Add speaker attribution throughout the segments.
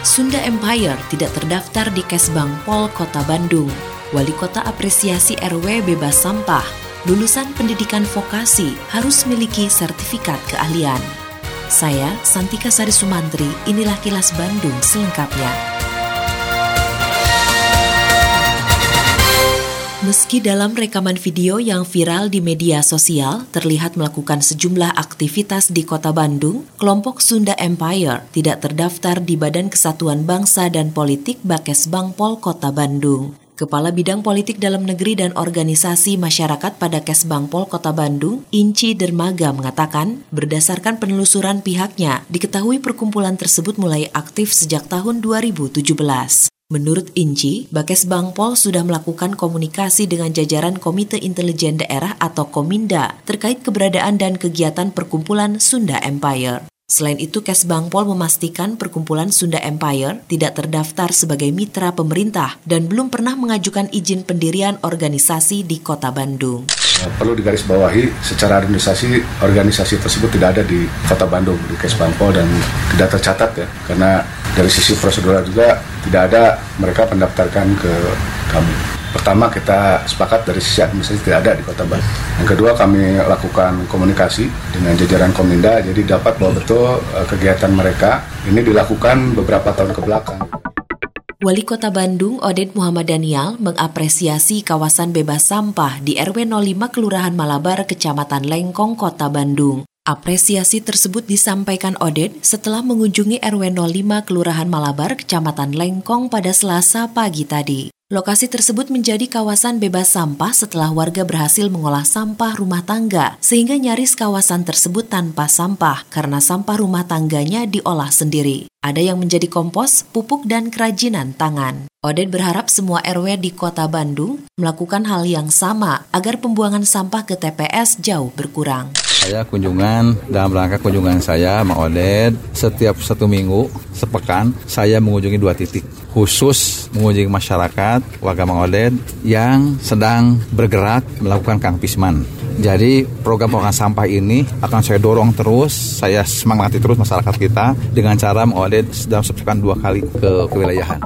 Speaker 1: Sunda Empire tidak terdaftar di Kesbang Pol Kota Bandung. Wali Kota apresiasi RW bebas sampah. Lulusan pendidikan vokasi harus miliki sertifikat keahlian. Saya Santika Sari Sumantri, inilah kilas Bandung selengkapnya. Meski dalam rekaman video yang viral di media sosial terlihat melakukan sejumlah aktivitas di kota Bandung, kelompok Sunda Empire tidak terdaftar di Badan Kesatuan Bangsa dan Politik Bakes Bangpol Kota Bandung. Kepala Bidang Politik Dalam Negeri dan Organisasi Masyarakat pada Kesbangpol Kota Bandung, Inci Dermaga mengatakan, berdasarkan penelusuran pihaknya, diketahui perkumpulan tersebut mulai aktif sejak tahun 2017. Menurut Inci, Bakes Bangpol sudah melakukan komunikasi dengan jajaran Komite Intelijen Daerah atau Kominda terkait keberadaan dan kegiatan perkumpulan Sunda Empire. Selain itu, Kesbangpol memastikan perkumpulan Sunda Empire tidak terdaftar sebagai mitra pemerintah dan belum pernah mengajukan izin pendirian organisasi di kota Bandung.
Speaker 2: Perlu digarisbawahi secara administrasi organisasi tersebut tidak ada di kota Bandung, di Kesbangpol dan tidak tercatat ya, karena dari sisi prosedural juga tidak ada mereka mendaftarkan ke kami. Pertama kita sepakat dari sisi administrasi tidak ada di Kota Bandung. Yang kedua kami lakukan komunikasi dengan jajaran Kominda jadi dapat bahwa betul eh, kegiatan mereka ini dilakukan beberapa tahun ke belakang.
Speaker 1: Wali Kota Bandung Oded Muhammad Daniel mengapresiasi kawasan bebas sampah di RW 05 Kelurahan Malabar, Kecamatan Lengkong, Kota Bandung. Apresiasi tersebut disampaikan Odet setelah mengunjungi RW 05 Kelurahan Malabar, Kecamatan Lengkong pada Selasa pagi tadi. Lokasi tersebut menjadi kawasan bebas sampah setelah warga berhasil mengolah sampah rumah tangga, sehingga nyaris kawasan tersebut tanpa sampah karena sampah rumah tangganya diolah sendiri. Ada yang menjadi kompos, pupuk, dan kerajinan tangan. Odet berharap semua RW di kota Bandung melakukan hal yang sama agar pembuangan sampah ke TPS jauh berkurang.
Speaker 3: Saya kunjungan dalam rangka kunjungan saya Mang Oded setiap satu minggu sepekan saya mengunjungi dua titik khusus mengunjungi masyarakat warga Mang Oded yang sedang bergerak melakukan Kang Pisman. Jadi program-program sampah ini akan saya dorong terus, saya semangati terus masyarakat kita dengan cara mengoded dalam sepekan dua kali ke kewilayahan.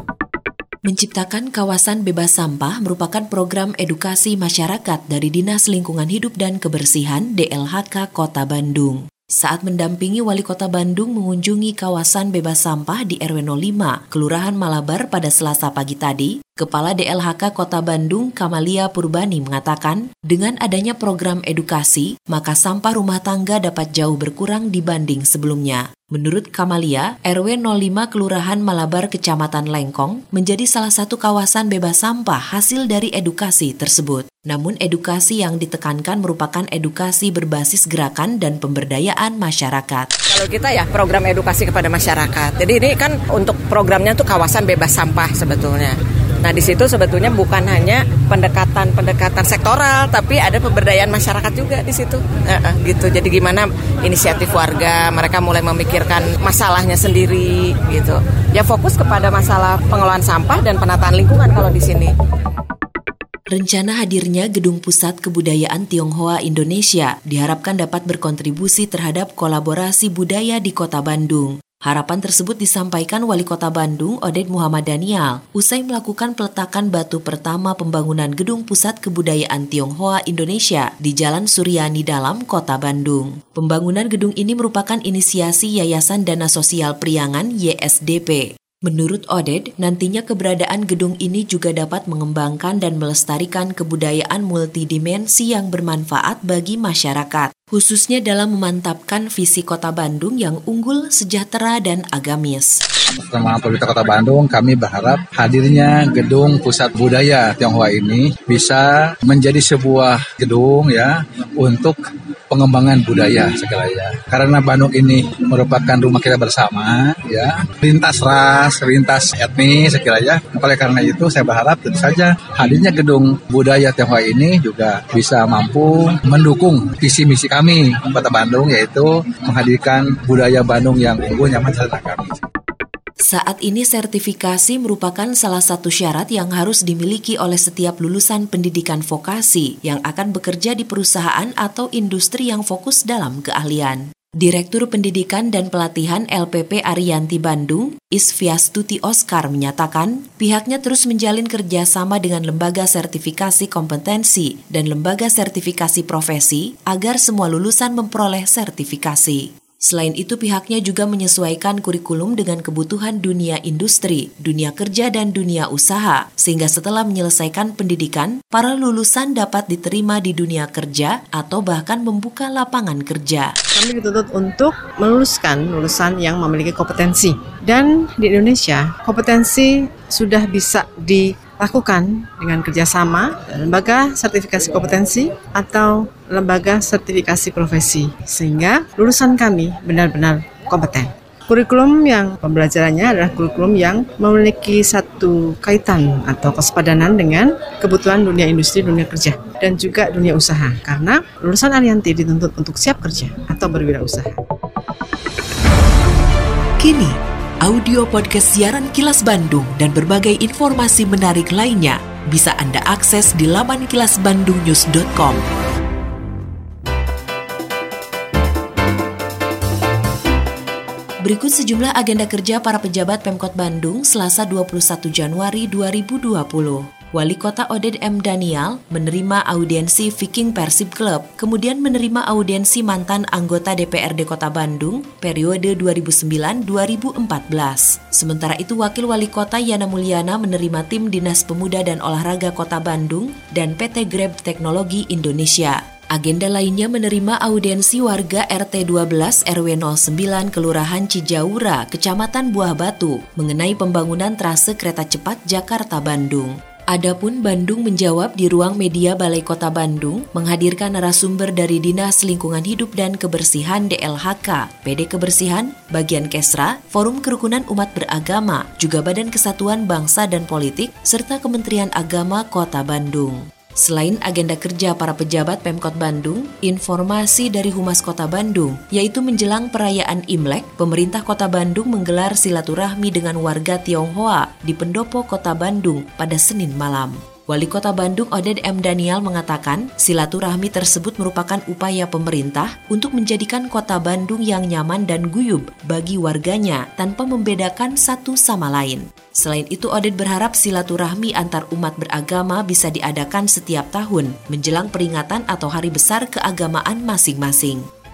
Speaker 1: Menciptakan kawasan bebas sampah merupakan program edukasi masyarakat dari Dinas Lingkungan Hidup dan Kebersihan DLHK Kota Bandung. Saat mendampingi Wali Kota Bandung mengunjungi kawasan bebas sampah di RW 05, Kelurahan Malabar pada Selasa pagi tadi, Kepala DLHK Kota Bandung Kamalia Purbani mengatakan, dengan adanya program edukasi, maka sampah rumah tangga dapat jauh berkurang dibanding sebelumnya. Menurut Kamalia, RW 05 Kelurahan Malabar Kecamatan Lengkong menjadi salah satu kawasan bebas sampah hasil dari edukasi tersebut. Namun edukasi yang ditekankan merupakan edukasi berbasis gerakan dan pemberdayaan masyarakat.
Speaker 4: Kalau kita ya program edukasi kepada masyarakat. Jadi ini kan untuk programnya tuh kawasan bebas sampah sebetulnya. Nah di situ sebetulnya bukan hanya pendekatan-pendekatan sektoral, tapi ada pemberdayaan masyarakat juga di situ. E -e, gitu. Jadi gimana inisiatif warga, mereka mulai memikirkan masalahnya sendiri, gitu. Ya fokus kepada masalah pengelolaan sampah dan penataan lingkungan kalau di sini.
Speaker 1: Rencana hadirnya Gedung Pusat Kebudayaan Tionghoa Indonesia diharapkan dapat berkontribusi terhadap kolaborasi budaya di Kota Bandung. Harapan tersebut disampaikan Wali Kota Bandung, Oded Muhammad Daniel, usai melakukan peletakan batu pertama pembangunan Gedung Pusat Kebudayaan Tionghoa Indonesia di Jalan Suryani Dalam, Kota Bandung. Pembangunan gedung ini merupakan inisiasi Yayasan Dana Sosial Priangan YSDP. Menurut Oded, nantinya keberadaan gedung ini juga dapat mengembangkan dan melestarikan kebudayaan multidimensi yang bermanfaat bagi masyarakat, khususnya dalam memantapkan visi kota Bandung yang unggul, sejahtera, dan agamis.
Speaker 3: Bersama pemerintah Kota Bandung, kami berharap hadirnya gedung pusat budaya Tionghoa ini bisa menjadi sebuah gedung ya untuk pengembangan budaya sekalian. Karena Bandung ini merupakan rumah kita bersama, ya, lintas ras, lintas etnis sekalian. Oleh karena itu saya berharap tentu saja hadirnya gedung budaya Tionghoa ini juga bisa mampu mendukung visi misi kami Kota Bandung yaitu menghadirkan budaya Bandung yang unggul, nyaman, dan kami.
Speaker 1: Saat ini sertifikasi merupakan salah satu syarat yang harus dimiliki oleh setiap lulusan pendidikan vokasi yang akan bekerja di perusahaan atau industri yang fokus dalam keahlian. Direktur Pendidikan dan Pelatihan LPP Arianti Bandung, Isviastuti Oscar menyatakan, pihaknya terus menjalin kerjasama dengan lembaga sertifikasi kompetensi dan lembaga sertifikasi profesi agar semua lulusan memperoleh sertifikasi. Selain itu, pihaknya juga menyesuaikan kurikulum dengan kebutuhan dunia industri, dunia kerja, dan dunia usaha, sehingga setelah menyelesaikan pendidikan, para lulusan dapat diterima di dunia kerja atau bahkan membuka lapangan kerja.
Speaker 5: Kami dituntut untuk meluluskan lulusan yang memiliki kompetensi. Dan di Indonesia, kompetensi sudah bisa di lakukan dengan kerjasama lembaga sertifikasi kompetensi atau lembaga sertifikasi profesi sehingga lulusan kami benar-benar kompeten. Kurikulum yang pembelajarannya adalah kurikulum yang memiliki satu kaitan atau kesepadanan dengan kebutuhan dunia industri, dunia kerja, dan juga dunia usaha. Karena lulusan Alianti dituntut untuk siap kerja atau berwirausaha.
Speaker 1: Kini, audio podcast siaran Kilas Bandung dan berbagai informasi menarik lainnya bisa Anda akses di laman kilasbandungnews.com. Berikut sejumlah agenda kerja para pejabat Pemkot Bandung Selasa 21 Januari 2020. Wali Kota Oded M. Daniel menerima audiensi Viking Persib Club, kemudian menerima audiensi mantan anggota DPRD Kota Bandung periode 2009-2014. Sementara itu Wakil Wali Kota Yana Mulyana menerima tim Dinas Pemuda dan Olahraga Kota Bandung dan PT Grab Teknologi Indonesia. Agenda lainnya menerima audiensi warga RT 12 RW 09 Kelurahan Cijaura, Kecamatan Buah Batu mengenai pembangunan trase kereta cepat Jakarta-Bandung. Adapun Bandung menjawab di ruang media Balai Kota Bandung menghadirkan narasumber dari Dinas Lingkungan Hidup dan Kebersihan DLHK, PD Kebersihan, Bagian Kesra, Forum Kerukunan Umat Beragama, juga Badan Kesatuan Bangsa dan Politik, serta Kementerian Agama Kota Bandung. Selain agenda kerja para pejabat Pemkot Bandung, informasi dari Humas Kota Bandung, yaitu menjelang perayaan Imlek, pemerintah Kota Bandung menggelar silaturahmi dengan warga Tionghoa di Pendopo Kota Bandung pada Senin malam. Wali Kota Bandung Oded M. Daniel mengatakan, silaturahmi tersebut merupakan upaya pemerintah untuk menjadikan kota Bandung yang nyaman dan guyub bagi warganya tanpa membedakan satu sama lain. Selain itu, Oded berharap silaturahmi antar umat beragama bisa diadakan setiap tahun menjelang peringatan atau hari besar keagamaan masing-masing.